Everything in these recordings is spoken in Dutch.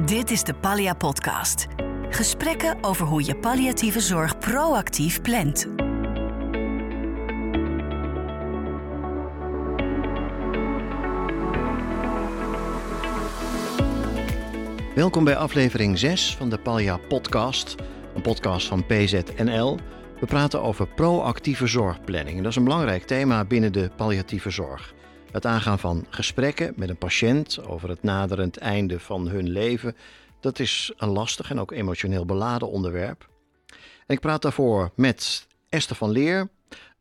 Dit is de Pallia Podcast. Gesprekken over hoe je palliatieve zorg proactief plant. Welkom bij aflevering 6 van de Pallia Podcast, een podcast van PZNL. We praten over proactieve zorgplanning. Dat is een belangrijk thema binnen de palliatieve zorg. Het aangaan van gesprekken met een patiënt over het naderend einde van hun leven, dat is een lastig en ook emotioneel beladen onderwerp. En ik praat daarvoor met Esther van Leer.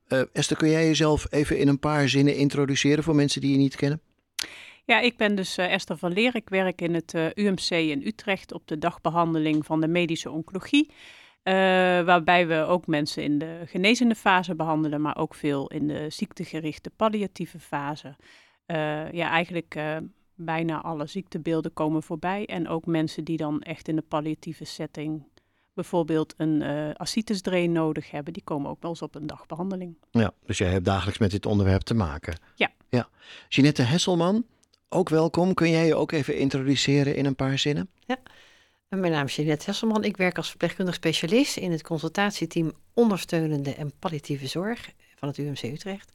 Uh, Esther, kun jij jezelf even in een paar zinnen introduceren voor mensen die je niet kennen? Ja, ik ben dus uh, Esther van Leer. Ik werk in het uh, UMC in Utrecht op de dagbehandeling van de medische oncologie. Uh, waarbij we ook mensen in de genezende fase behandelen, maar ook veel in de ziektegerichte palliatieve fase. ja, eigenlijk bijna alle ziektebeelden komen voorbij. En ook mensen die dan echt in de palliatieve setting bijvoorbeeld een uh, ascitesdrain nodig hebben, die komen ook wel eens op een dagbehandeling. Ja, dus jij hebt dagelijks met dit onderwerp te maken. Ja. ja. Jeanette Hesselman, ook welkom. Kun jij je ook even introduceren in een paar zinnen? Ja, mijn naam is Jeanette Hesselman. Ik werk als verpleegkundig specialist in het consultatieteam ondersteunende en palliatieve zorg van het UMC Utrecht.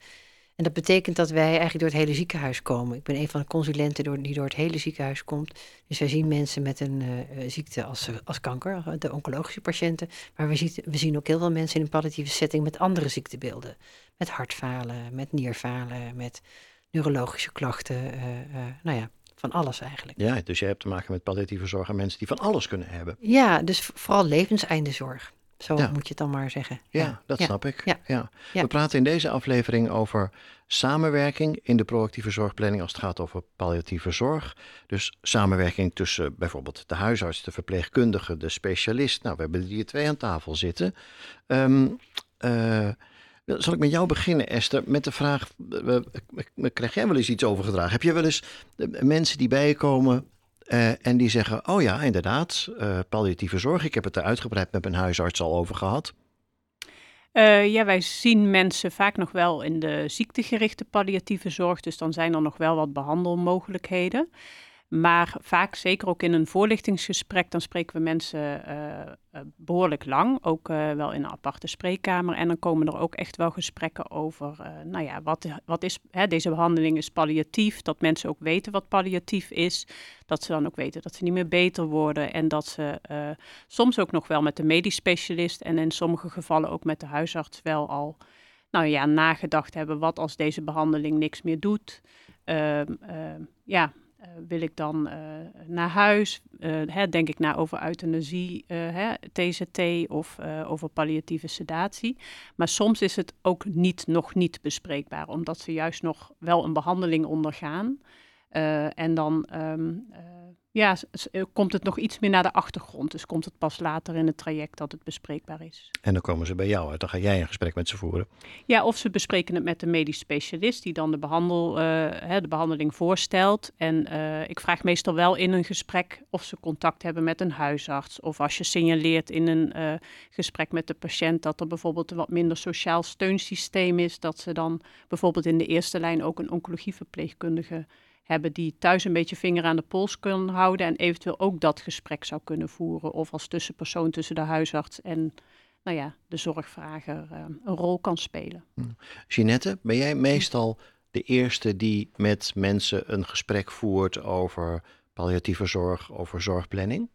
En dat betekent dat wij eigenlijk door het hele ziekenhuis komen. Ik ben een van de consulenten die door het hele ziekenhuis komt. Dus wij zien mensen met een uh, ziekte als, als kanker, de oncologische patiënten. Maar we zien, we zien ook heel veel mensen in een palliatieve setting met andere ziektebeelden. Met hartfalen, met nierfalen, met neurologische klachten. Nou ja, van alles eigenlijk. Ja, dus je hebt te maken met palliatieve zorg en mensen die van alles kunnen hebben. Ja, dus vooral levenseindezorg. Zo moet je het dan maar zeggen. Ja, ja. dat snap ik. Ja. We praten in deze aflevering over samenwerking in de proactieve zorgplanning als het gaat over palliatieve zorg. Dus samenwerking tussen bijvoorbeeld de huisarts, de verpleegkundige, de specialist. Nou, we hebben hier twee aan tafel zitten. Um, uh, zal ik met jou beginnen, Esther, met de vraag: krijg jij wel eens iets overgedragen? Heb je wel eens mensen die bij je komen uh, en die zeggen: Oh ja, inderdaad, uh, palliatieve zorg. Ik heb het er uitgebreid met mijn huisarts al over gehad. Ja, wij zien mensen vaak nog wel in de ziektegerichte palliatieve zorg. Dus dan zijn er nog wel wat behandelmogelijkheden. Maar vaak, zeker ook in een voorlichtingsgesprek, dan spreken we mensen uh, behoorlijk lang. Ook uh, wel in een aparte spreekkamer. En dan komen er ook echt wel gesprekken over, nou ja, wat, wat is, hè, deze behandeling is palliatief. Dat mensen ook weten wat palliatief is. Dat ze dan ook weten dat ze niet meer beter worden. En dat ze soms ook nog wel met de medisch specialist en in sommige gevallen ook met de huisarts wel al, nou ja, nagedacht hebben. Wat als deze behandeling niks meer doet? Ehm, ehm, ja, wil ik dan uh, naar huis? Uh, hè, denk ik na over euthanasie, hè, TZT of over palliatieve sedatie. Maar soms is het ook niet, nog niet bespreekbaar, omdat ze juist nog wel een behandeling ondergaan. en dan um, ja, eh, komt het nog iets meer naar de achtergrond. Dus komt het pas later in het traject dat het bespreekbaar is. En dan komen ze bij jou uit. Dan ga jij een gesprek met ze voeren. Ja, of ze bespreken het met de medisch specialist die dan de, behandel, uh, hè, de behandeling voorstelt. En uh, ik vraag meestal wel in een gesprek of ze contact hebben met een huisarts. Of als je signaleert in een uh, gesprek met de patiënt dat er bijvoorbeeld een wat minder sociaal steunsysteem is. Dat ze dan bijvoorbeeld in de eerste lijn ook een oncologieverpleegkundige hebben die thuis een beetje vinger aan de pols kunnen houden en eventueel ook dat gesprek zou kunnen voeren. Of als tussenpersoon tussen de huisarts en nou ja, de zorgvrager uh, een rol kan spelen. Hm. Jeanette, ben jij meestal de eerste die met mensen een gesprek voert over palliatieve zorg, over zorgplanning?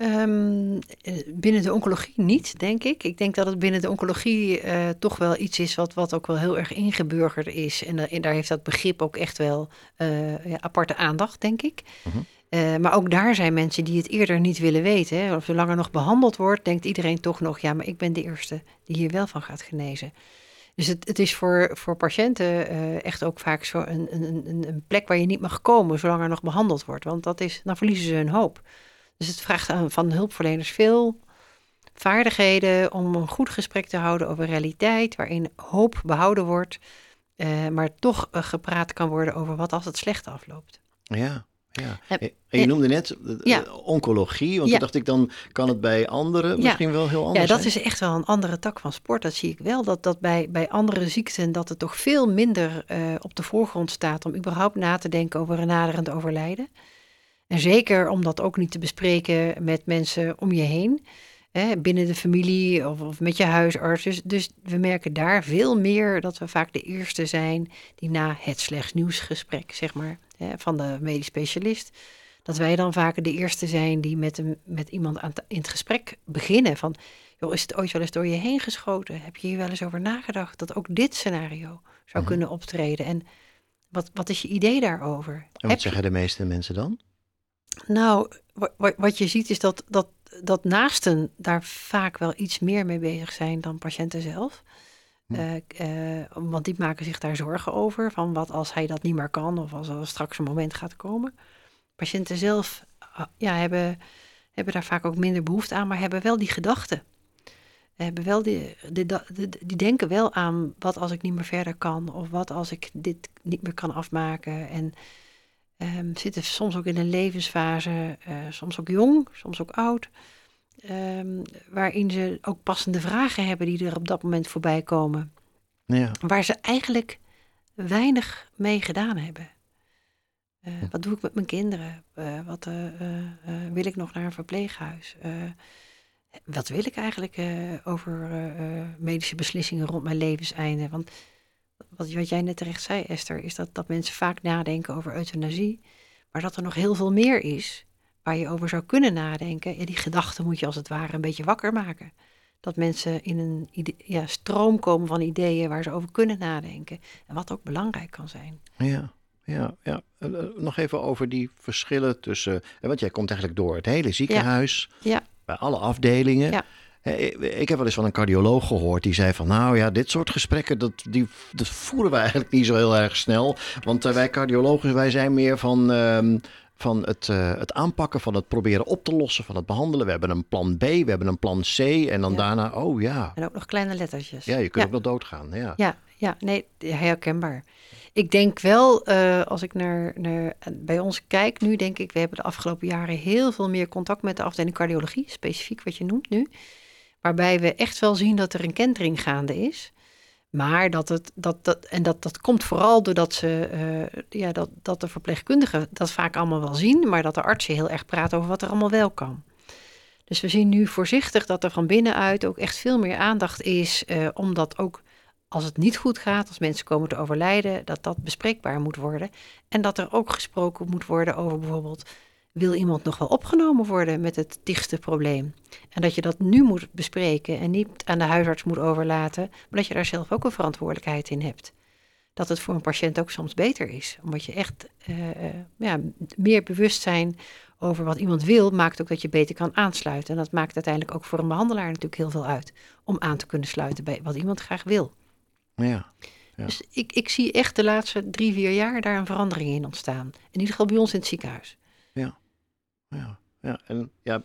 Um, binnen de oncologie niet, denk ik. Ik denk dat het binnen de oncologie uh, toch wel iets is wat, wat ook wel heel erg ingeburgerd is. En, en daar heeft dat begrip ook echt wel uh, ja, aparte aandacht, denk ik. Mhm. maar ook daar zijn mensen die het eerder niet willen weten. Hè. Of zolang er nog behandeld wordt, denkt iedereen toch nog... ja, maar ik ben de eerste die hier wel van gaat genezen. Dus het, het is voor, voor patiënten echt ook vaak zo een, een, een plek waar je niet mag komen... zolang er nog behandeld wordt. Want dat is, dan verliezen ze hun hoop. Dus het vraagt aan, van hulpverleners veel vaardigheden om een goed gesprek te houden over realiteit, waarin hoop behouden wordt, uh, maar toch uh, gepraat kan worden over wat als het slecht afloopt. Ja, ja. En je noemde net ja. oncologie, want ja. toen dacht ik dan kan het bij anderen misschien wel heel anders Ja, dat zijn. is echt wel een andere tak van sport. Dat zie ik wel, dat, dat bij, bij andere ziekten dat het toch veel minder op de voorgrond staat om überhaupt na te denken over een naderend overlijden. En zeker om dat ook niet te bespreken met mensen om je heen. Hè, binnen de familie of, of, met je huisarts. Dus, dus, we merken daar veel meer dat we vaak de eerste zijn die na het slechts nieuwsgesprek, zeg maar, hè, van de medisch specialist, dat wij dan vaak de eerste zijn die met, een, met iemand aan in het gesprek beginnen. Van, joh, is het ooit wel eens door je heen geschoten? Heb je hier wel eens over nagedacht dat ook dit scenario zou mhm. kunnen optreden? En wat, wat is je idee daarover? En wat zeggen de meeste mensen dan? Nou, wat, je ziet is dat, dat, dat naasten daar vaak wel iets meer mee bezig zijn dan patiënten zelf. Hm. Uh, uh, want die maken zich daar zorgen over. Van wat als hij dat niet meer kan of als er straks een moment gaat komen. Patiënten zelf ah, ja, hebben, hebben daar vaak ook minder behoefte aan, maar hebben wel die gedachten. Hebben wel die, die, die, die, denken wel aan wat als ik niet meer verder kan, of wat als ik dit niet meer kan afmaken. En um, zitten soms ook in een levensfase, uh, soms ook jong, soms ook oud, um, waarin ze ook passende vragen hebben die er op dat moment voorbij komen. Ja. Waar ze eigenlijk weinig mee gedaan hebben. Uh, wat doe ik met mijn kinderen? Uh, wat wil ik nog naar een verpleeghuis? wat wil ik eigenlijk over medische beslissingen rond mijn levenseinde? Want wat, wat jij net terecht zei, Esther, is dat, dat mensen vaak nadenken over euthanasie. Maar dat er nog heel veel meer is waar je over zou kunnen nadenken. Ja, die gedachten moet je als het ware een beetje wakker maken. Dat mensen in een ja, stroom komen van ideeën waar ze over kunnen nadenken. En wat ook belangrijk kan zijn. Ja, ja, ja. Eh, eh, nog even over die verschillen tussen. Eh, want jij komt eigenlijk door het hele ziekenhuis. Ja. Bij alle afdelingen. Ja. Ik heb wel eens van een cardioloog gehoord die zei van nou ja, dit soort gesprekken dat, die, dat voeren we eigenlijk niet zo heel erg snel. Want wij cardiologen wij zijn meer van, ehm, van het, uh, het aanpakken, van het proberen op te lossen, van het behandelen. We hebben een plan B, we hebben een plan C en dan daarna, oh ja. En ook nog kleine lettertjes. Ja, je kunt ook nog doodgaan. Ja, ja, ja nee, herkenbaar. Ik denk wel, uh, als ik naar, naar, bij ons kijk nu, denk ik, we hebben de afgelopen jaren heel veel meer contact met de afdeling cardiologie, specifiek wat je noemt nu. Waarbij we echt wel zien dat er een kentering gaande is. Maar dat het, dat, dat, en dat, dat komt vooral doordat ze, uh, ja, dat, dat de verpleegkundigen dat vaak allemaal wel zien, maar dat de artsen heel erg praten over wat er allemaal wel kan. Dus we zien nu voorzichtig dat er van binnenuit ook echt veel meer aandacht is, uh, omdat ook als het niet goed gaat, als mensen komen te overlijden, dat dat bespreekbaar moet worden. En dat er ook gesproken moet worden over bijvoorbeeld wil iemand nog wel opgenomen worden met het dichtste probleem? En dat je dat nu moet bespreken en niet aan de huisarts moet overlaten, maar dat je daar zelf ook een verantwoordelijkheid in hebt. Dat het voor een patiënt ook soms beter is, omdat je echt uh, ja, meer bewustzijn over wat iemand wil, maakt ook dat je beter kan aansluiten. En dat maakt uiteindelijk ook voor een behandelaar natuurlijk heel veel uit, om aan te kunnen sluiten bij wat iemand graag wil. Ja. Ja. Dus ik, ik zie echt de laatste drie, vier jaar daar een verandering in ontstaan. In ieder geval bij ons in het ziekenhuis. Ja ja. En ja,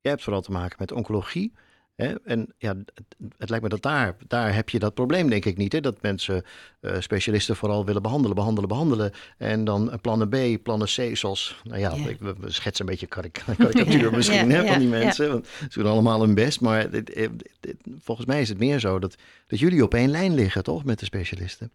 jij hebt vooral te maken met oncologie. Hè? En ja, het, het, lijkt me dat daar, daar heb je dat probleem denk ik niet. Hè? Dat mensen, uh, specialisten vooral willen behandelen, behandelen, behandelen. En dan plannen B, plannen C, zoals, nou ja, ik, we, schetsen een beetje karikatuur misschien hè, van die mensen. Want ze doen allemaal hun best. Maar dit, volgens mij is het meer zo dat, dat jullie op één lijn liggen, toch, met de specialisten?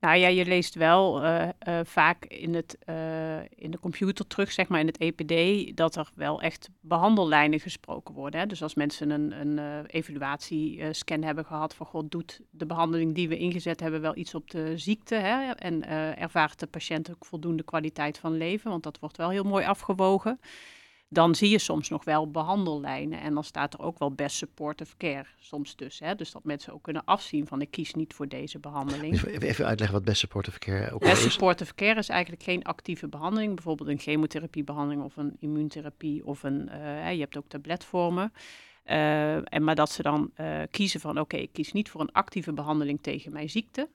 Nou ja, je leest wel uh, uh, vaak in, het, uh, in de computer terug, zeg maar in het EPD, dat er wel echt behandellijnen gesproken worden. Hè? Dus als mensen een, een evaluatiescan hebben gehad van god, doet de behandeling die we ingezet hebben wel iets op de ziekte? Hè? En ervaart de patiënt ook voldoende kwaliteit van leven? Want dat wordt wel heel mooi afgewogen dan zie je soms nog wel behandellijnen. En dan staat er ook wel best supportive care soms tussen. Hè? Dus dat mensen ook kunnen afzien van ik kies niet voor deze behandeling. Even uitleggen wat best supportive care ook best is. supportive care is eigenlijk geen actieve behandeling. Bijvoorbeeld een chemotherapiebehandeling of een immuuntherapie of een, uh, je hebt ook tabletvormen. Uh, en maar dat ze dan uh, kiezen van oké, ik kies niet voor een actieve behandeling tegen mijn ziekte.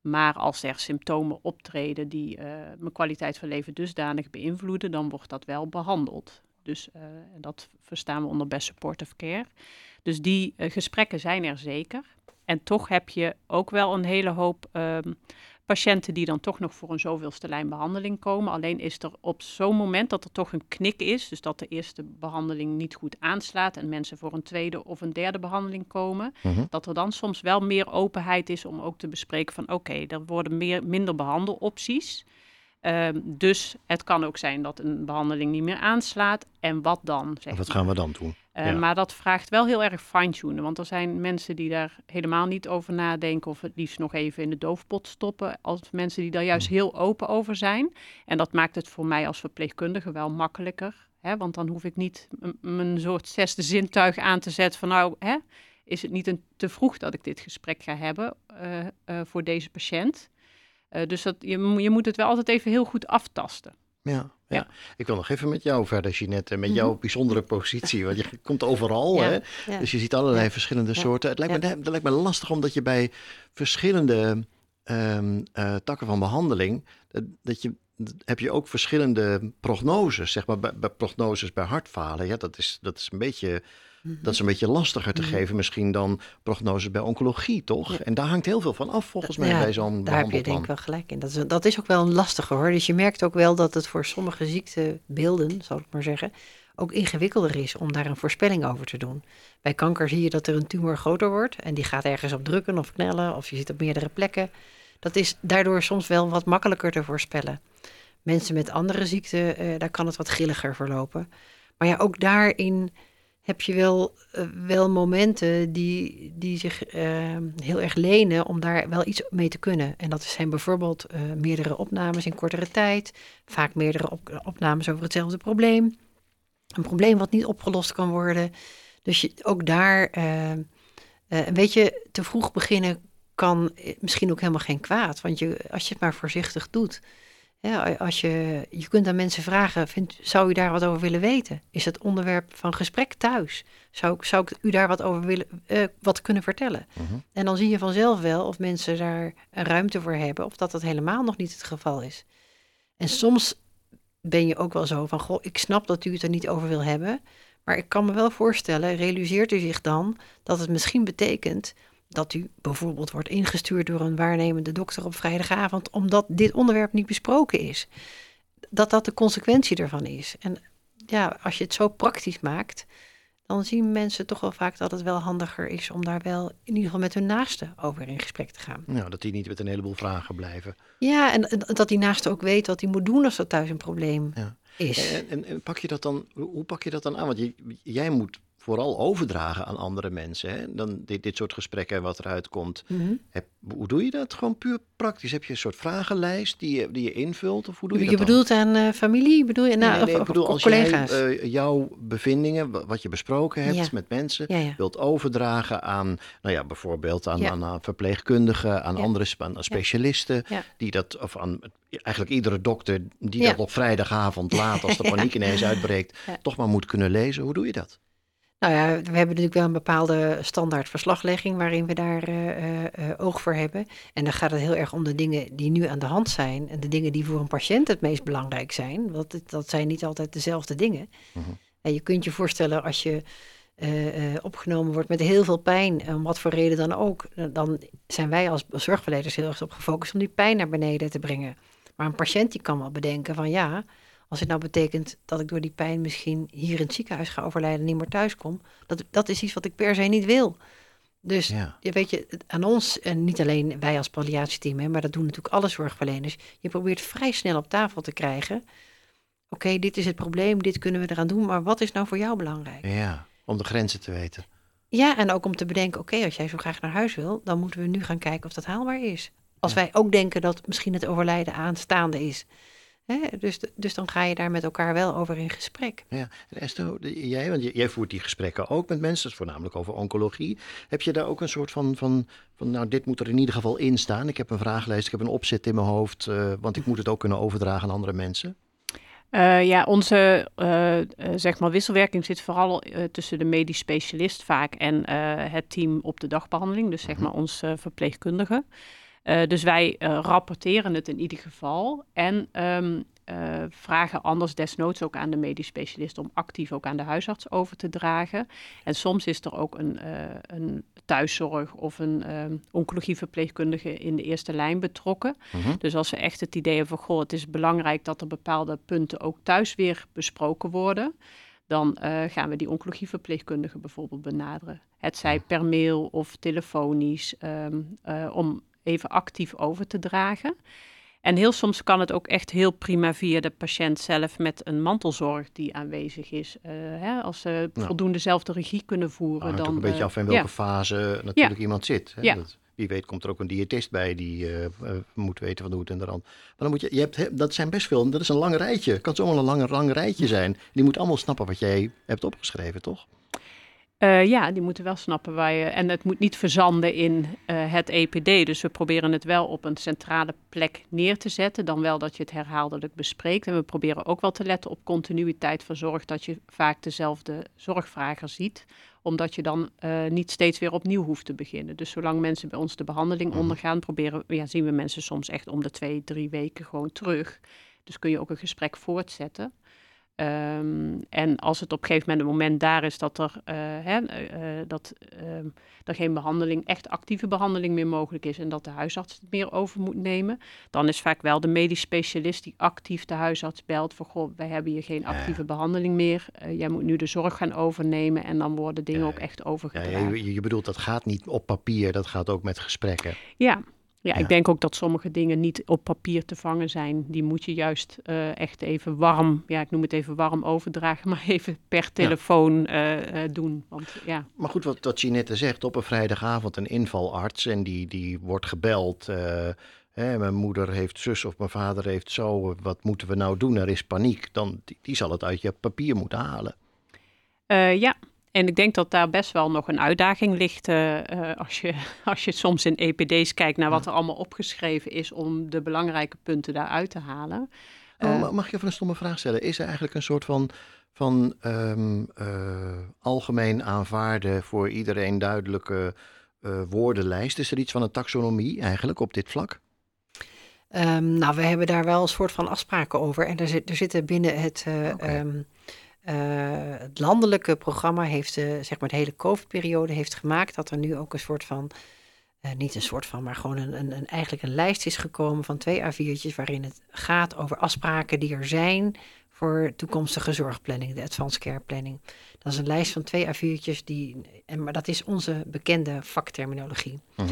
Maar als er symptomen optreden die mijn kwaliteit van leven dusdanig beïnvloeden, dan wordt dat wel behandeld. Dus uh, dat verstaan we onder best supportive care. Dus die uh, gesprekken zijn er zeker. En toch heb je ook wel een hele hoop um, patiënten die dan toch nog voor een zoveelste lijn behandeling komen. Alleen is er op zo'n moment dat er toch een knik is, dus dat de eerste behandeling niet goed aanslaat en mensen voor een tweede of een derde behandeling komen, uh-huh. dat er dan soms wel meer openheid is om ook te bespreken van oké, okay, er worden meer, minder behandelopties. Ehm, dus het kan ook zijn dat een behandeling niet meer aanslaat. En wat dan? Zeg wat gaan we dan doen? Uh, Maar dat vraagt wel heel erg fine-tunen. Want er zijn mensen die daar helemaal niet over nadenken. Of het liefst nog even in de doofpot stoppen. Als mensen die daar juist hmm. heel open over zijn. En dat maakt het voor mij als verpleegkundige wel makkelijker. Hè? Want dan hoef ik niet mijn soort zesde zintuig aan te zetten van nou, hè, is het niet een, te vroeg dat ik dit gesprek ga hebben uh, uh, voor deze patiënt. Uh, dus dat, je, je moet het wel altijd even heel goed aftasten. Ja, ja. ik wil nog even met jou verder, Jeanette, met jouw mhm. bijzondere positie. Want je komt overal, hè? Dus je ziet allerlei verschillende soorten. Het lijkt, me, het lijkt me lastig omdat je bij verschillende um, uh, takken van behandeling, dat, dat je heb je ook verschillende prognoses, zeg maar, bij, bij prognoses bij hartfalen. Ja, dat is, dat is een beetje dat is een beetje lastiger te mhm. geven misschien dan prognoses bij oncologie, toch? En daar hangt heel veel van af volgens mij bij zo'n Daar heb je denk ik wel gelijk in. Dat is, dat is ook wel een lastige hoor. Dus je merkt ook wel dat het voor sommige ziektebeelden, zal ik maar zeggen, ook ingewikkelder is om daar een voorspelling over te doen. Bij kanker zie je dat er een tumor groter wordt en die gaat ergens op drukken of knellen of je zit op meerdere plekken. Dat is daardoor soms wel wat makkelijker te voorspellen. Mensen met andere ziekten, eh, daar kan het wat grilliger verlopen. Maar ja, ook daarin heb je wel, uh, wel momenten die, die zich uh, heel erg lenen om daar wel iets mee te kunnen. En dat zijn bijvoorbeeld uh, meerdere opnames in kortere tijd, vaak meerdere op, opnames over hetzelfde probleem. Een probleem wat niet opgelost kan worden. Dus je, ook daar, een beetje te vroeg beginnen kan misschien ook helemaal geen kwaad. Want je, als je het maar voorzichtig doet, ja, als je, je kunt aan mensen vragen, vindt, zou u daar wat over willen weten? Is het onderwerp van gesprek thuis? Zou, zou ik u daar wat over willen, uh, wat kunnen vertellen? Mhm. En dan zie je vanzelf wel of mensen daar een ruimte voor hebben, of dat dat helemaal nog niet het geval is. En soms ben je ook wel zo van, goh, ik snap dat u het er niet over wil hebben, maar ik kan me wel voorstellen, realiseert u zich dan dat het misschien betekent dat u bijvoorbeeld wordt ingestuurd door een waarnemende dokter op vrijdagavond, omdat dit onderwerp niet besproken is. Dat dat de consequentie ervan is. En ja, als je het zo praktisch maakt, dan zien mensen toch wel vaak dat het wel handiger is om daar wel in ieder geval met hun naaste over in gesprek te gaan. Nou, dat die niet met een heleboel vragen blijven. Ja, en, dat die naaste ook weet wat hij moet doen als er thuis een probleem ja. is. En, en, en, pak je dat dan, hoe pak je dat dan aan? Want je, jij moet vooral overdragen aan andere mensen. Hè? Dan dit, dit soort gesprekken wat eruit komt. Mhm. Heb, hoe doe je dat? Gewoon puur praktisch. Heb je een soort vragenlijst die je, die je invult? Of hoe doe je, je dat bedoelt aan uh, familie? Bedoel je, nou, nee, nee, ik bedoel, als collega's? jij uh, jouw bevindingen, wat je besproken hebt met mensen, wilt overdragen aan, nou ja, bijvoorbeeld aan, aan, aan verpleegkundigen, aan andere aan specialisten, die dat, of aan eigenlijk iedere dokter die dat op vrijdagavond laat, als de paniek ineens uitbreekt, toch maar moet kunnen lezen. Hoe doe je dat? Nou ja, we hebben natuurlijk wel een bepaalde standaard verslaglegging waarin we daar uh, uh, oog voor hebben. En dan gaat het heel erg om de dingen die nu aan de hand zijn en de dingen die voor een patiënt het meest belangrijk zijn. Want dat zijn niet altijd dezelfde dingen. Mhm. En je kunt je voorstellen als je opgenomen wordt met heel veel pijn, om wat voor reden dan ook, dan zijn wij als zorgverleners heel erg op gefocust om die pijn naar beneden te brengen. Maar een patiënt die kan wel bedenken van ja, als het nou betekent dat ik door die pijn misschien hier in het ziekenhuis ga overlijden en niet meer thuis kom, dat, dat is iets wat ik per se niet wil. Dus je weet je, aan ons, en niet alleen wij als palliatieteam, hè, maar dat doen natuurlijk alle zorgverleners. Je probeert vrij snel op tafel te krijgen. Oké, dit is het probleem, dit kunnen we eraan doen, maar wat is nou voor jou belangrijk? Ja, om de grenzen te weten. Ja, en ook om te bedenken, oké, als jij zo graag naar huis wil, dan moeten we nu gaan kijken of dat haalbaar is. Als wij ook denken dat misschien het overlijden aanstaande is. Dus, dus dan ga je daar met elkaar wel over in gesprek. Ja, en Esther, jij, want jij voert die gesprekken ook met mensen, voornamelijk over oncologie. Heb je daar ook een soort van, van, van, nou, dit moet er in ieder geval in staan. Ik heb een vragenlijst, ik heb een opzet in mijn hoofd, uh, want ik moet het ook kunnen overdragen aan andere mensen. Uh, ja, onze uh, zeg maar wisselwerking zit vooral tussen de medisch specialist vaak en het team op de dagbehandeling, dus zeg mhm. maar ons verpleegkundige. Uh, dus wij uh, rapporteren het in ieder geval en um, uh, vragen anders desnoods ook aan de medisch specialist om actief ook aan de huisarts over te dragen. En soms is er ook een, een thuiszorg of een um, oncologieverpleegkundige in de eerste lijn betrokken. -huh. Dus als we echt het idee hebben van, goh, het is belangrijk dat er bepaalde punten ook thuis weer besproken worden dan uh, gaan we die oncologieverpleegkundige bijvoorbeeld benaderen. Het zij per mail of telefonisch, um, uh, om even actief over te dragen. En heel soms kan het ook echt heel prima via de patiënt zelf met een mantelzorg die aanwezig is. Uh, hè, als ze voldoende dezelfde regie kunnen voeren. dan, ook een beetje af in welke fase natuurlijk iemand zit. Hè? Ja. Dat, wie weet komt er ook een diëtist bij die uh, moet weten van de hoed en de rand. Maar dan moet je, je hebt, dat zijn best veel, dat is een lang rijtje. Het kan zomaar een lang, lang rijtje zijn. Die moet allemaal snappen wat jij hebt opgeschreven, toch? Uh, ja, die moeten wel snappen waar je. En het moet niet verzanden in uh, het EPD. Dus we proberen het wel op een centrale plek neer te zetten. Dan wel dat je het herhaaldelijk bespreekt. En we proberen ook wel te letten op continuïteit van zorg. Dat je vaak dezelfde zorgvrager ziet. Omdat je dan uh, niet steeds weer opnieuw hoeft te beginnen. Dus zolang mensen bij ons de behandeling Mhm. ondergaan, proberen, ja, zien we mensen soms echt om de twee, drie weken gewoon terug. Dus kun je ook een gesprek voortzetten. Um, en als het op een gegeven moment een moment daar is dat er, uh, hè, uh, dat, uh, er geen behandeling, echt actieve behandeling meer mogelijk is en dat de huisarts het meer over moet nemen, dan is vaak wel de medisch specialist die actief de huisarts belt voor goh, wij hebben hier geen actieve ja. behandeling meer, eh, jij moet nu de zorg gaan overnemen en dan worden dingen Ja, ook echt overgedragen. Ja, je, je bedoelt dat gaat niet op papier, dat gaat ook met gesprekken. Ja, ja, Ja. ik denk ook dat sommige dingen niet op papier te vangen zijn. Die moet je juist eh, echt even warm, ja, ik noem het even warm overdragen, maar even per telefoon eh, eh, doen. Want ja, Maar goed, wat, wat Jeanette zegt, op een vrijdagavond een invalarts en die, die wordt gebeld. hè, mijn moeder heeft zus of mijn vader heeft zo, wat moeten we nou doen? Er is paniek. Dan, die, die zal het uit je papier moeten halen. Ja. En ik denk dat daar best wel nog een uitdaging ligt eh, eh, als, je, als je soms in EPD's kijkt naar wat er allemaal opgeschreven is om de belangrijke punten daaruit te halen. Oh, Eh, ma- mag ik even een stomme vraag stellen? Is er eigenlijk een soort van, van ehm, eh, algemeen aanvaarde voor iedereen duidelijke eh, woordenlijst? Is er iets van een taxonomie eigenlijk op dit vlak? Ehm, nou, we hebben daar wel een soort van afspraken over. En er, zit, er zitten binnen het, eh, het landelijke programma heeft, eh, zeg maar, de hele COVID-periode heeft gemaakt dat er nu ook een soort van, eh, niet een soort van, maar gewoon een, een, een, eigenlijk een lijst is gekomen van twee A4'tjes waarin het gaat over afspraken die er zijn voor toekomstige zorgplanning, de advanced care planning. Dat is een lijst van twee A4'tjes, die, en, maar dat is onze bekende vakterminologie. Mhm.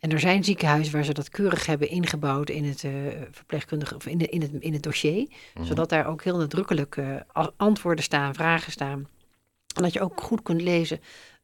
En er zijn ziekenhuizen waar ze dat keurig hebben ingebouwd in het eh, verpleegkundige of in, de, in, het, in het dossier. Mhm. Zodat daar ook heel nadrukkelijk eh, antwoorden staan, vragen staan. En dat je ook goed kunt lezen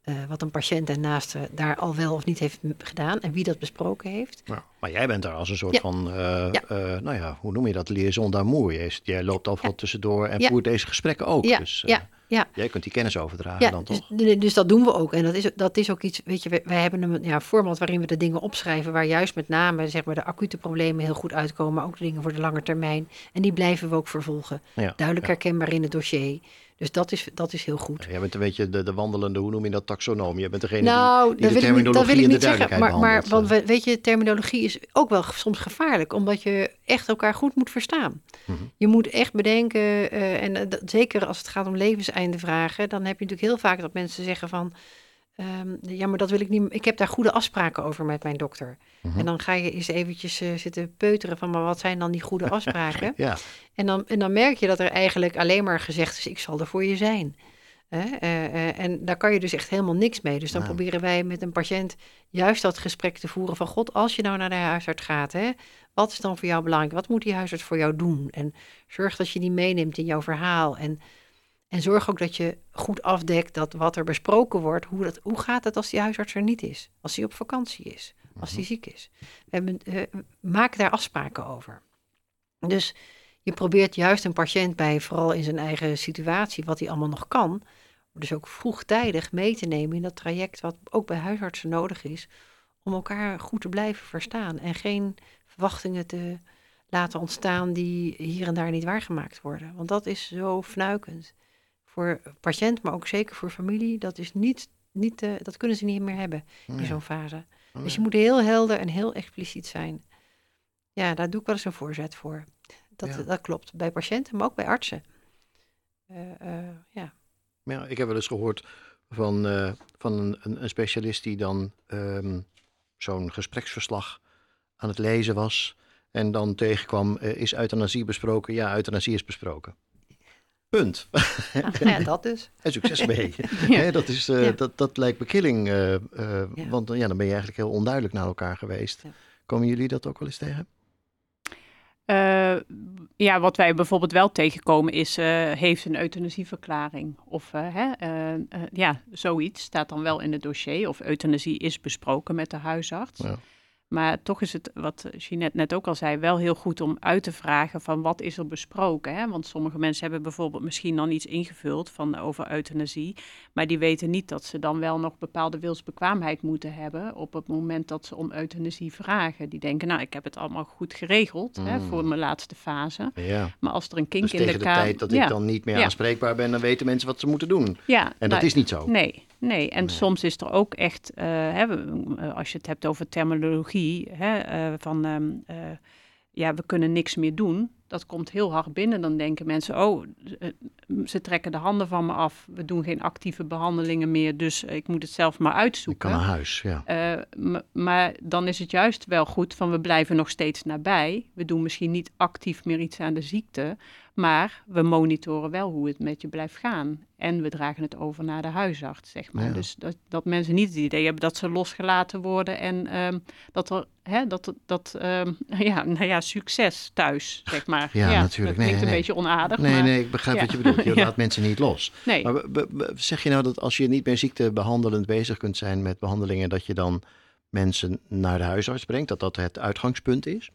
eh, wat een patiënt en naaste daar al wel of niet heeft gedaan en wie dat besproken heeft. Nou, maar jij bent daar als een soort Ja. van, eh, Ja. eh, nou ja, hoe noem je dat? Liaison d'amour. Jij, jij loopt overal tussendoor en Ja. voert deze gesprekken ook. Ja, Dus eh, ja, ja. jij kunt die kennis overdragen Ja, dan dus, toch? dus- dus dat doen we ook. En dat is, dat is ook iets, weet je, wij, wij hebben een ja, format waarin we de dingen opschrijven, waar juist met name zeg maar, de acute problemen heel goed uitkomen, maar ook de dingen voor de lange termijn. En die blijven we ook vervolgen. Ja, Duidelijk ja. herkenbaar in het dossier. Dus dat is, dat is heel goed. Jij bent een beetje de, de wandelende, hoe noem je dat, taxonoom. Je bent degene Nou, die, die dat de wil, ik niet, dat wil ik en de niet zeggen. Maar, maar want we- weet je, terminologie is ook wel soms gevaarlijk, omdat je echt elkaar goed moet verstaan. Mhm. Je moet echt bedenken, eh, en eh, dat- zeker als het gaat om levenseindevragen, dan heb je natuurlijk heel vaak dat mensen zeggen van, ehm, ja, maar dat wil ik niet. Ik heb daar goede afspraken over met mijn dokter. Mhm. En dan ga je eens eventjes eh, zitten peuteren van, maar wat zijn dan die goede afspraken? Ja, En dan, en dan merk je dat er eigenlijk alleen maar gezegd is: ik zal er voor je zijn. Eh, eh, en daar kan je dus echt helemaal niks mee. Dus dan Nou. proberen wij met een patiënt juist dat gesprek te voeren van God, als je nou naar de huisarts gaat, hè, wat is dan voor jou belangrijk? Wat moet die huisarts voor jou doen? En zorg dat je die meeneemt in jouw verhaal. En, en zorg ook dat je goed afdekt dat wat er besproken wordt, hoe, dat, hoe gaat het als die huisarts er niet is? Als hij op vakantie is, als hij ziek is. We hebben, eh, maak daar afspraken over. Dus je probeert juist een patiënt bij, vooral in zijn eigen situatie, wat hij allemaal nog kan, dus ook vroegtijdig mee te nemen in dat traject wat ook bij huisartsen nodig is, om elkaar goed te blijven verstaan en geen verwachtingen te laten ontstaan die hier en daar niet waargemaakt worden. Want dat is zo fnuikend. Voor patiënt, maar ook zeker voor familie, dat, is niet, niet, eh, dat kunnen ze niet meer hebben in zo'n fase. Nee. Dus je moet heel helder en heel expliciet zijn. Ja, daar doe ik wel eens een voorzet voor. Dat, Ja. dat klopt. Bij patiënten, maar ook bij artsen. Eh, eh, ja. Ja, ik heb wel eens gehoord van, van een, een, specialist die dan ehm, zo'n gespreksverslag aan het lezen was. En dan tegenkwam, is euthanasie besproken? Ja, euthanasie is besproken. Punt. Nou, nou ja, dat dus. En succes mee. Ja. Dat, is, eh, Ja. dat, dat lijkt me killing. eh, eh, Ja. Want eh, ja, dan ben je eigenlijk heel onduidelijk naar elkaar geweest. Ja. Komen jullie dat ook wel eens tegen? Uh, ja, wat wij bijvoorbeeld wel tegenkomen is, uh, heeft een euthanasieverklaring? Of uh, hè, ja, zoiets staat dan wel in het dossier. Of euthanasie is besproken met de huisarts. Maar toch is het, wat Jeanette net ook al zei, wel heel goed om uit te vragen van wat is er besproken. Hè? Want sommige mensen hebben bijvoorbeeld misschien dan iets ingevuld van over euthanasie. Maar die weten niet dat ze dan wel nog bepaalde wilsbekwaamheid moeten hebben op het moment dat ze om euthanasie vragen. Die denken, nou, ik heb het allemaal goed geregeld hè, voor mm. mijn laatste fase. Ja. Maar als er een kink dus in de kaart... tegen de tijd dat ik dan niet meer aanspreekbaar ben, dan weten mensen wat ze moeten doen. Ja, en dat nou, is niet zo. Nee, Nee, en soms is er ook echt, uh, hè, eh, als je het hebt over terminologie, hè, uh, van um, ja, we kunnen niks meer doen. Dat komt heel hard binnen. Dan denken mensen, oh, ze trekken de handen van me af. We doen geen actieve behandelingen meer, dus ik moet het zelf maar uitzoeken. Ik kan naar huis, ja. maar dan is het juist wel goed van we blijven nog steeds nabij. We doen misschien niet actief meer iets aan de ziekte, maar we monitoren wel hoe het met je blijft gaan. En we dragen het over naar de huisarts, zeg maar. Dus dat, dat mensen niet het idee hebben dat ze losgelaten worden en um, dat er, hè, dat, dat um, ja, nou ja, succes thuis, zeg maar. Ja, natuurlijk. Dat klinkt nee, een beetje onaardig. Nee, maar, nee, ik begrijp wat je bedoelt. Je laat mensen niet los. Nee. Maar zeg je nou dat als je niet meer ziektebehandelend bezig kunt zijn met behandelingen, dat je dan mensen naar de huisarts brengt, dat dat het uitgangspunt is?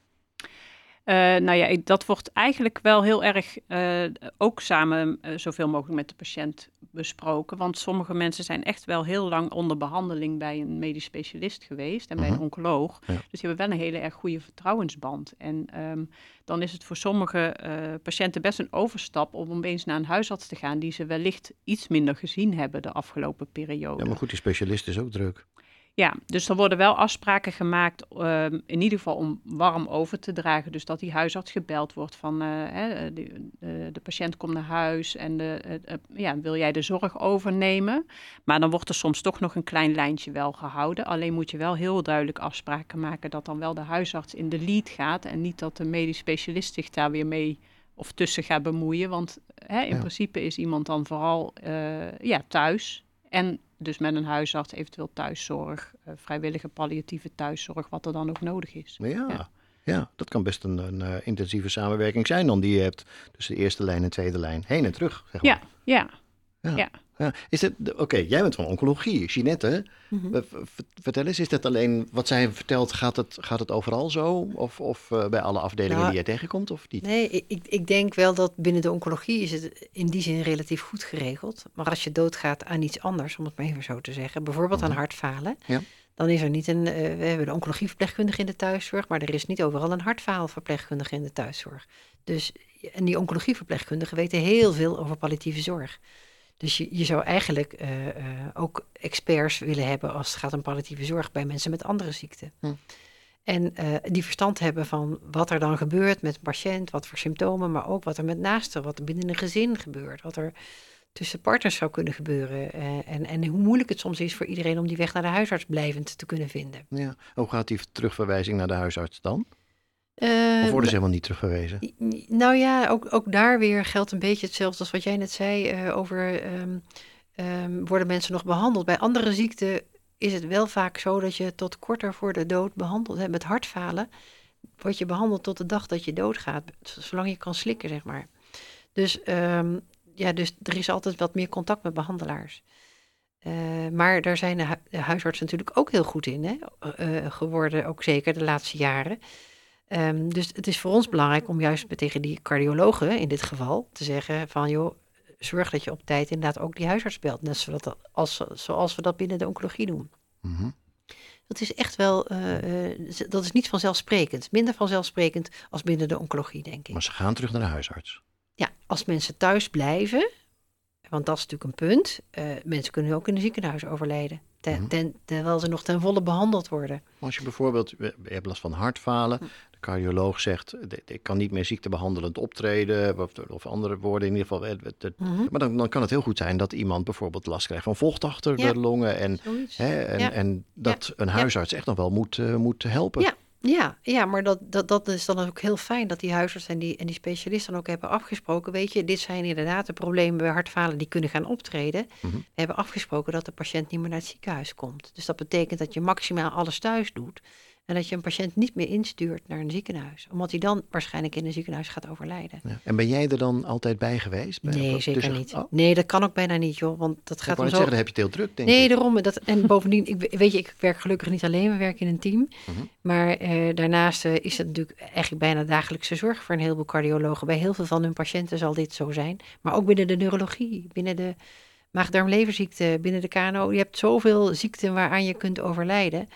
Uh, nou ja, dat wordt eigenlijk wel heel erg uh, ook samen uh, zoveel mogelijk met de patiënt besproken. Want sommige mensen zijn echt wel heel lang onder behandeling bij een medisch specialist geweest en bij een mhm. oncoloog. Dus die hebben wel een hele erg goede vertrouwensband. En um, dan is het voor sommige patiënten best een overstap om opeens naar een huisarts te gaan die ze wellicht iets minder gezien hebben de afgelopen periode. Ja, maar goed, die specialist is ook druk. Ja, dus er worden wel afspraken gemaakt, ehm, in ieder geval om warm over te dragen. Dus dat die huisarts gebeld wordt van uh, hè, de, de, patiënt komt naar huis en de, ja, wil jij de zorg overnemen? Maar dan wordt er soms toch nog een klein lijntje wel gehouden. Alleen moet je wel heel duidelijk afspraken maken dat dan wel de huisarts in de lead gaat en niet dat de medisch specialist zich daar weer mee of tussen gaat bemoeien. Want hè, in principe is iemand dan vooral ja, thuis en dus met een huisarts, eventueel thuiszorg, uh, vrijwillige palliatieve thuiszorg, wat er dan ook nodig is. Ja, ja. dat kan best een, een uh, intensieve samenwerking zijn dan die je hebt tussen de eerste lijn en tweede lijn. Heen en terug, zeg maar. Ja, ja. ja. Ja, is het, oké, jij bent van oncologie, Jeanette. Mm Vertel eens, is dat alleen wat zij vertelt, gaat het, gaat het overal zo? Of, of uh, bij alle afdelingen nou, die je tegenkomt, of niet? Nee, ik, ik denk wel dat binnen de oncologie is het in die zin relatief goed geregeld. Maar als je doodgaat aan iets anders, om het maar even zo te zeggen, bijvoorbeeld aan mhm. hartfalen, ja. dan is er niet een, uh, we hebben de oncologieverpleegkundige in de thuiszorg, maar er is niet overal een hartfaalverpleegkundige in de thuiszorg. Dus, en die oncologieverpleegkundigen weten heel veel over palliatieve zorg. Dus je, je zou eigenlijk uh, uh, ook experts willen hebben als het gaat om palliatieve zorg bij mensen met andere ziekten. Hm. En uh, die verstand hebben van wat er dan gebeurt met een patiënt, wat voor symptomen, maar ook wat er met naasten, wat er binnen een gezin gebeurt, wat er tussen partners zou kunnen gebeuren. en, en hoe moeilijk het soms is voor iedereen om die weg naar de huisarts blijvend te kunnen vinden. Ja. Hoe gaat die terugverwijzing naar de huisarts dan? Uh, of worden ze helemaal niet terugverwezen? Nou ja, ook, ook daar weer geldt een beetje hetzelfde als wat jij net zei uh, over ehm, ehm, worden mensen nog behandeld. Bij andere ziekten is het wel vaak zo dat je tot korter voor de dood behandeld hebt. Met hartfalen word je behandeld tot de dag dat je doodgaat, zolang je kan slikken, zeg maar. Dus, um, ja, dus er is altijd wat meer contact met behandelaars. Uh, maar daar zijn de, hu de, huisartsen natuurlijk ook heel goed in hè? Uh, geworden, ook zeker de laatste jaren. Um, dus het is voor ons belangrijk om juist tegen die cardiologen in dit geval te zeggen van joh, zorg dat je op tijd inderdaad ook die huisarts belt. Net zoals, dat, als, zoals we dat binnen de oncologie doen. Mm -hmm. Dat is echt wel, uh, dat is niet vanzelfsprekend. Minder vanzelfsprekend als binnen de oncologie, denk ik. Maar ze gaan terug naar de huisarts. Ja, als mensen thuis blijven, want dat is natuurlijk een punt. Uh, mensen kunnen ook in een ziekenhuis overlijden. Ten, mhm. ten, terwijl ze nog ten volle behandeld worden. Als je bijvoorbeeld, je hebt last van hartfalen, hm cardioloog zegt, ik kan niet meer ziektebehandelend optreden, of, of andere woorden in ieder geval. Mhm. Maar dan, dan kan het heel goed zijn dat iemand bijvoorbeeld last krijgt van vocht achter de longen. En, hè, en, en dat een huisarts echt nog wel moet, uh, moet helpen. Ja. Ja, ja, maar dat, dat, dat is dan ook heel fijn dat die huisarts en die, en die specialisten ook hebben afgesproken. Weet je, dit zijn inderdaad de problemen bij hartfalen die kunnen gaan optreden. Mhm. We hebben afgesproken dat de patiënt niet meer naar het ziekenhuis komt. Dus dat betekent dat je maximaal alles thuis doet. En dat je een patiënt niet meer instuurt naar een ziekenhuis. Omdat hij dan waarschijnlijk in een ziekenhuis gaat overlijden. Ja. En ben jij er dan altijd bij geweest? Bij, nee, zeker niet. Oh. Nee, dat kan ook bijna niet, joh. Want dat gaat om zo... zeggen, dan heb je het heel druk, denk nee, ik. Nee, daarom. Dat, en bovendien, ik, weet je, ik werk gelukkig niet alleen. We werken in een team. Mhm. Maar eh, daarnaast eh, is het natuurlijk eigenlijk bijna dagelijkse zorg voor een heleboel cardiologen. Bij heel veel van hun patiënten zal dit zo zijn. Maar ook binnen de neurologie, binnen de maag-darm-leverziekte, binnen de KNO. Je hebt zoveel ziekten waaraan je kunt overlijden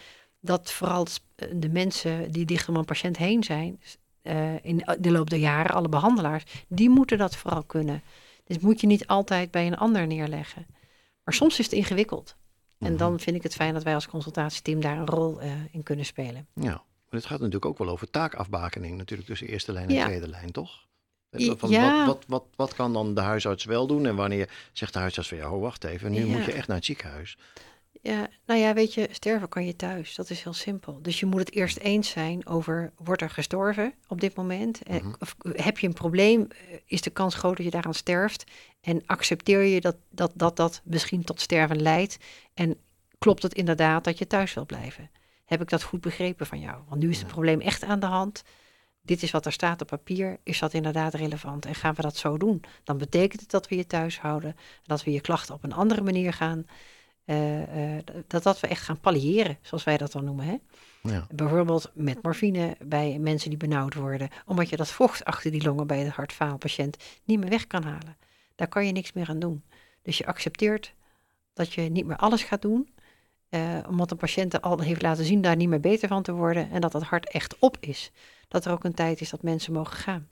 dat vooral de mensen die dicht om een patiënt heen zijn, uh, in de loop der jaren, alle behandelaars, die moeten dat vooral kunnen. Dus moet je niet altijd bij een ander neerleggen. Maar soms is het ingewikkeld. En mhm. dan vind ik het fijn dat wij als consultatieteam daar een rol uh, in kunnen spelen. Ja, maar het gaat natuurlijk ook wel over taakafbakening, natuurlijk tussen eerste lijn en tweede lijn, toch? Van ja. wat, wat, wat, wat kan dan de huisarts wel doen en wanneer zegt de huisarts van ja, oh, wacht even, nu moet je echt naar het ziekenhuis. Ja, nou ja, weet je, sterven kan je thuis. Dat is heel simpel. Dus je moet het eerst eens zijn over, wordt er gestorven op dit moment? Eh, mhm. Of heb je een probleem? Eh, is de kans groot dat je daaraan sterft? En accepteer je dat dat, dat dat misschien tot sterven leidt? En klopt het inderdaad dat je thuis wil blijven? Heb ik dat goed begrepen van jou? Want nu is het probleem echt aan de hand. Dit is wat er staat op papier. Is dat inderdaad relevant? En gaan we dat zo doen? Dan betekent het dat we je thuis houden. Dat we je klachten op een andere manier gaan uh, dat, dat we echt gaan palliëren, zoals wij dat dan noemen. Hè? Ja. Bijvoorbeeld met morfine bij mensen die benauwd worden, omdat je dat vocht achter die longen bij de hartfaalpatiënt niet meer weg kan halen. Daar kan je niks meer aan doen. Dus je accepteert dat je niet meer alles gaat doen, uh, omdat de patiënt al heeft laten zien daar niet meer beter van te worden en dat het hart echt op is. Dat er ook een tijd is dat mensen mogen gaan.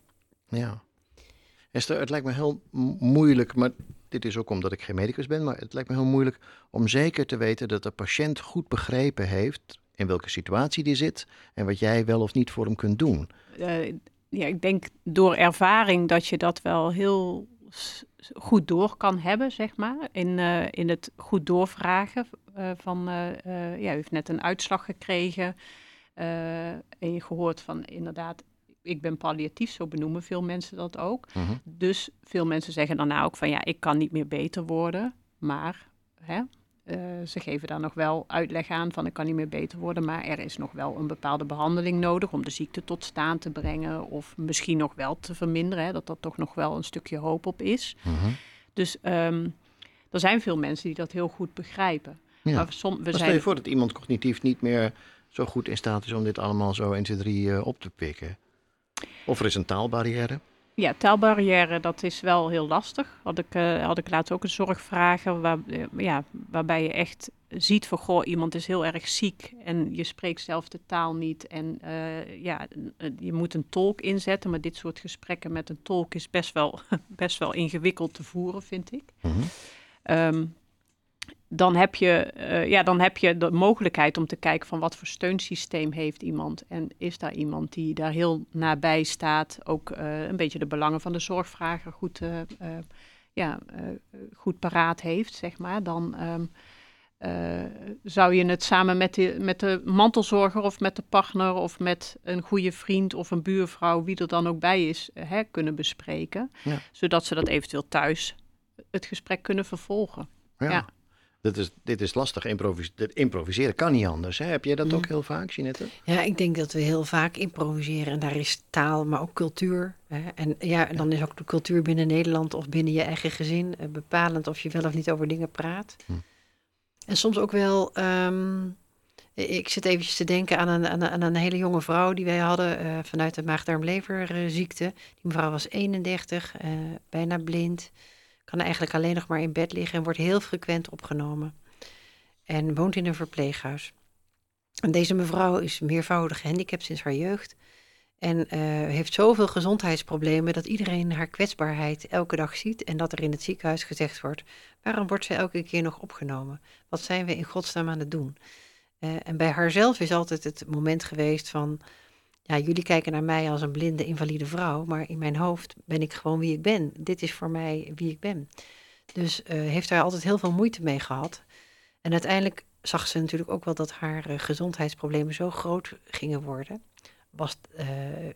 Ja. Esther, het lijkt me heel moeilijk, maar dit is ook omdat ik geen medicus ben, maar het lijkt me heel moeilijk om zeker te weten dat de patiënt goed begrepen heeft in welke situatie die zit en wat jij wel of niet voor hem kunt doen. Uh, ja, ik denk door ervaring dat je dat wel heel goed door kan hebben, zeg maar. In, uh, in het goed doorvragen uh, van, ja, u heeft net een uitslag gekregen en je gehoord van inderdaad, ik ben palliatief, zo benoemen veel mensen dat ook. Mhm. Dus veel mensen zeggen daarna ook van ja, ik kan niet meer beter worden. Maar hè, uh, ze geven daar nog wel uitleg aan van ik kan niet meer beter worden. Maar er is nog wel een bepaalde behandeling nodig om de ziekte tot staan te brengen. Of misschien nog wel te verminderen. Hè, dat er toch nog wel een stukje hoop op is. Mhm. Dus um, er zijn veel mensen die dat heel goed begrijpen. Ja. Maar som, we stel je voor dat iemand cognitief niet meer zo goed in staat is om dit allemaal zo 1, 2, 3 op te pikken. Of er is een taalbarrière? Ja, taalbarrière, dat is wel heel lastig. Had ik, uh, had ik laatst ook een zorgvragen waar, uh, ja, waarbij je echt ziet van, goh, iemand is heel erg ziek en je spreekt zelf de taal niet. En uh, ja, je moet een tolk inzetten, maar dit soort gesprekken met een tolk is best wel, best wel ingewikkeld te voeren, vind ik. Mm -hmm dan heb, je, uh, ja, dan heb je de mogelijkheid om te kijken van wat voor steunsysteem heeft iemand. En is daar iemand die daar heel nabij staat, ook uh, een beetje de belangen van de zorgvrager goed, uh, ja, goed paraat heeft, zeg maar. Dan um, zou je het samen met de, met de mantelzorger of met de partner of met een goede vriend of een buurvrouw, wie er dan ook bij is, hè, kunnen bespreken. Ja. Zodat ze dat eventueel thuis het gesprek kunnen vervolgen. ja. ja. Dit is, dit is lastig. improviseren kan niet anders. Hè? Heb jij dat ook heel vaak, Jeanette? Ja, ik denk dat we heel vaak improviseren. En daar is taal, maar ook cultuur. Hè? En ja, dan is ook de cultuur binnen Nederland of binnen je eigen gezin eh, bepalend of je wel of niet over dingen praat. Hm. En soms ook wel. Um, ik zit eventjes te denken aan een, aan een, hele jonge vrouw die wij hadden uh, vanuit de maagdarmleverziekte. Die mevrouw was 31, uh, eh, bijna blind kan eigenlijk alleen nog maar in bed liggen en wordt heel frequent opgenomen. En woont in een verpleeghuis. En deze mevrouw is meervoudig gehandicapt sinds haar jeugd. En uh, heeft zoveel gezondheidsproblemen dat iedereen haar kwetsbaarheid elke dag ziet. En dat er in het ziekenhuis gezegd wordt: waarom wordt ze elke keer nog opgenomen? Wat zijn we in godsnaam aan het doen? Uh, en bij haarzelf is altijd het moment geweest van: ja, jullie kijken naar mij als een blinde, invalide vrouw, maar in mijn hoofd ben ik gewoon wie ik ben. Dit is voor mij wie ik ben. Dus uh, heeft daar altijd heel veel moeite mee gehad. En uiteindelijk zag ze natuurlijk ook wel dat haar uh, gezondheidsproblemen zo groot gingen worden. Was, uh,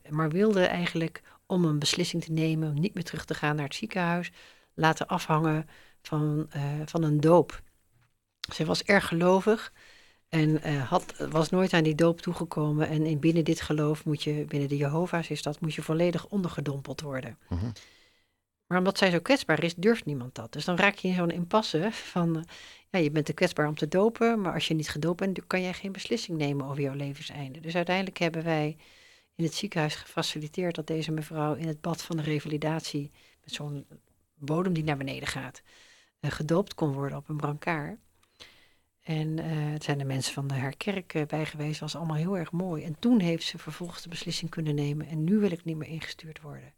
maar wilde eigenlijk om een beslissing te nemen, om niet meer terug te gaan naar het ziekenhuis, laten afhangen van, van een doop. Ze was erg gelovig. En uh, had, was nooit aan die doop toegekomen. En in binnen dit geloof moet je, binnen de Jehovah's is dat, moet je volledig ondergedompeld worden. Mhm. Maar omdat zij zo kwetsbaar is, durft niemand dat. Dus dan raak je in zo'n impasse van, uh, ja, je bent te kwetsbaar om te dopen, maar als je niet gedoopt bent, kan jij geen beslissing nemen over jouw levenseinde. Dus uiteindelijk hebben wij in het ziekenhuis gefaciliteerd dat deze mevrouw in het bad van de revalidatie, met zo'n bodem die naar beneden gaat, uh, gedoopt kon worden op een brancard. En uh, het zijn de mensen van de herkerk uh, bij geweest, was allemaal heel erg mooi. En toen heeft ze vervolgens de beslissing kunnen nemen. En nu wil ik niet meer ingestuurd worden.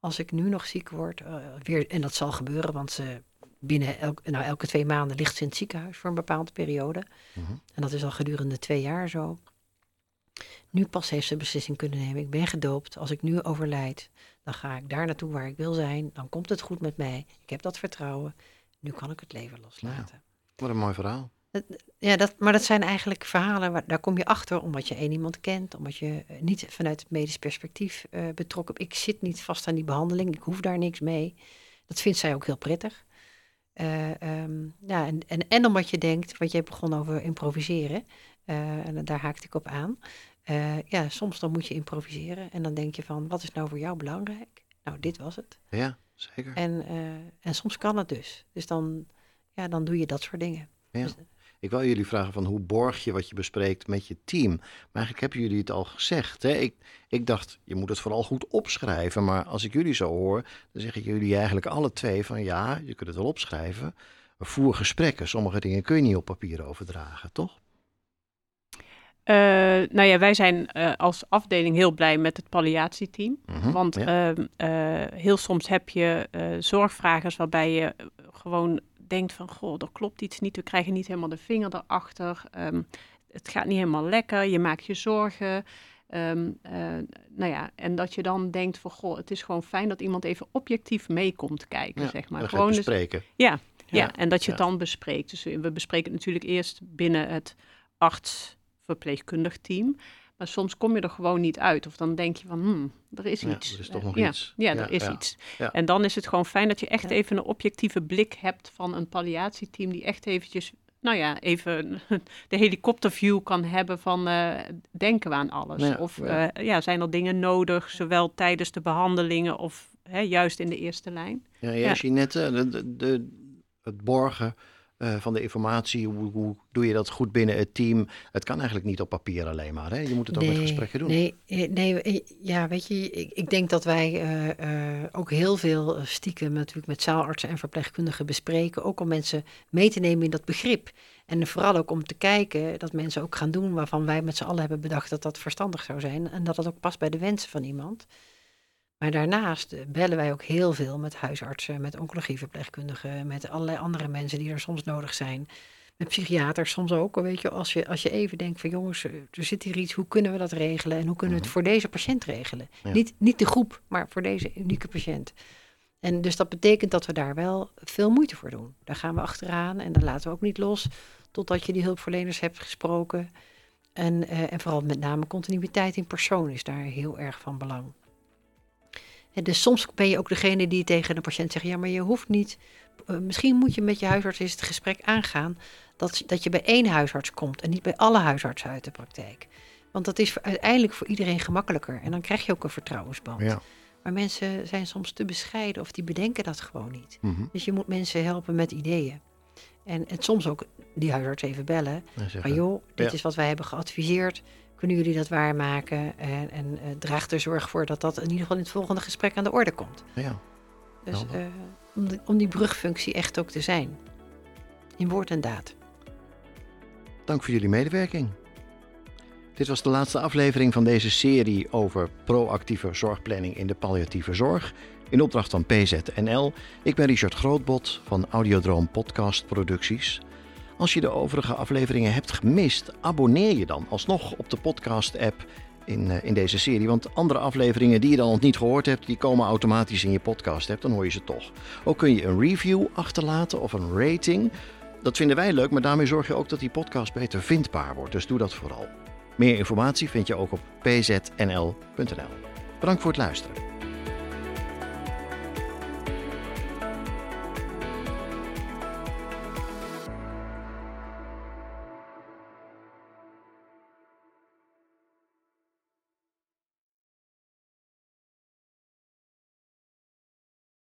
Als ik nu nog ziek word, uh, weer, en dat zal gebeuren, want ze binnen elk, nou, elke twee maanden ligt ze in het ziekenhuis voor een bepaalde periode. Mhm. En dat is al gedurende twee jaar zo. Nu pas heeft ze de beslissing kunnen nemen. Ik ben gedoopt. Als ik nu overlijd, dan ga ik daar naartoe waar ik wil zijn. Dan komt het goed met mij. Ik heb dat vertrouwen. Nu kan ik het leven loslaten. wat een mooi verhaal. Ja, dat, maar dat zijn eigenlijk verhalen, waar, daar kom je achter omdat je één iemand kent, omdat je eh, niet vanuit het medisch perspectief uh, betrokken Ik zit niet vast aan die behandeling, ik hoef daar niks mee. Dat vindt zij ook heel prettig. Uh, um, ja, en, en, en omdat je denkt, wat jij begon over improviseren, uh, en daar haakte ik op aan. ja, soms dan moet je improviseren en dan denk je van, wat is nou voor jou belangrijk? Nou, dit was het. Ja, zeker. En, en soms kan het dus. Dus dan, ja, dan doe je dat soort dingen. Ja. Dus, ik wil jullie vragen van hoe borg je wat je bespreekt met je team. Maar eigenlijk hebben jullie het al gezegd. Hè? Ik, ik dacht, je moet het vooral goed opschrijven. Maar als ik jullie zo hoor, dan zeggen jullie eigenlijk alle twee van ja, je kunt het wel opschrijven. Maar voer gesprekken. Sommige dingen kun je niet op papier overdragen, toch? Uh, nou ja, wij zijn uh, als afdeling heel blij met het palliatieteam. Mm want ja. uh, heel soms heb je zorgvragers waarbij je gewoon denkt van, goh, er klopt iets niet, we krijgen niet helemaal de vinger erachter, um, het gaat niet helemaal lekker, je maakt je zorgen. Um, uh, nou ja, en dat je dan denkt van, goh, het is gewoon fijn dat iemand even objectief meekomt kijken, ja, zeg maar. Gewoon bespreken. Dus, ja, ja, ja, en dat je het dan bespreekt. Dus we bespreken het natuurlijk eerst binnen het arts-verpleegkundig team. Maar soms kom je er gewoon niet uit. Of dan denk je van, hmm, er is iets. er is toch nog ja, iets. Ja, er is iets. En dan is het gewoon fijn dat je echt even een objectieve blik hebt van een palliatieteam die echt eventjes, nou ja, even de helikopterview kan hebben van uh, denken we aan alles. of uh, ja, zijn er dingen nodig, zowel tijdens de behandelingen of hè, juist in de eerste lijn. Ja, ja, Jeanette, de, de, de, het borgen uh, van de informatie. Hoe, hoe, doe je dat goed binnen het team? Het kan eigenlijk niet op papier alleen maar. Hè? Je moet het ook nee, met gesprekken doen. Nee, nee, ja, weet je, ik, ik denk dat wij uh, uh, ook heel veel stiekem natuurlijk met zaalartsen en verpleegkundigen bespreken. Ook om mensen mee te nemen in dat begrip. En vooral ook om te kijken dat mensen ook gaan doen waarvan wij met z'n allen hebben bedacht dat dat verstandig zou zijn. En dat dat ook past bij de wensen van iemand. Maar daarnaast eh, bellen wij ook heel veel met huisartsen, met oncologieverpleegkundigen, met allerlei andere mensen die er soms nodig zijn. Met psychiaters soms ook, weet je, als je, als je even denkt van jongens, eh, er zit hier iets, hoe kunnen we dat regelen en hoe kunnen we het mhm. voor deze patiënt regelen? Niet, niet de groep, maar voor deze unieke patiënt. En dus dat betekent dat we daar wel veel moeite voor doen. Daar gaan we achteraan en dan laten we ook niet los totdat je die hulpverleners hebt gesproken. En, uh, en vooral met name continuïteit in persoon is daar heel erg van belang dus soms ben je ook degene die tegen de patiënt zegt: ja, maar je hoeft niet. Uh, misschien moet je met je huisarts eens het gesprek aangaan dat, dat je bij één huisarts komt en niet bij alle huisartsen uit de praktijk. Want dat is uiteindelijk voor iedereen gemakkelijker en dan krijg je ook een vertrouwensband. Ja. Maar mensen zijn soms te bescheiden of die bedenken dat gewoon niet. Mm -hmm. Dus je moet mensen helpen met ideeën. En, en soms ook die huisarts even bellen. Van joh, dit ja. is wat wij hebben geadviseerd kunnen jullie dat waarmaken? En, en uh, draag er zorg voor dat dat in ieder geval in het volgende gesprek aan de orde komt. Ja. Dus uh, om, de, om die brugfunctie echt ook te zijn. In woord en daad. Dank voor jullie medewerking. Dit was de laatste aflevering van deze serie over proactieve zorgplanning in de palliatieve zorg. In opdracht van PZNL. Ik ben Richard Grootbot van Audiodroom Podcast Producties. Als je de overige afleveringen hebt gemist, abonneer je dan alsnog op de podcast-app in, uh, in deze serie. Want andere afleveringen die je dan nog niet gehoord hebt, die komen automatisch in je podcast-app. Dan hoor je ze toch. Ook kun je een review achterlaten of een rating. Dat vinden wij leuk, maar daarmee zorg je ook dat die podcast beter vindbaar wordt. Dus doe dat vooral. Meer informatie vind je ook op pznl.nl. Bedankt voor het luisteren.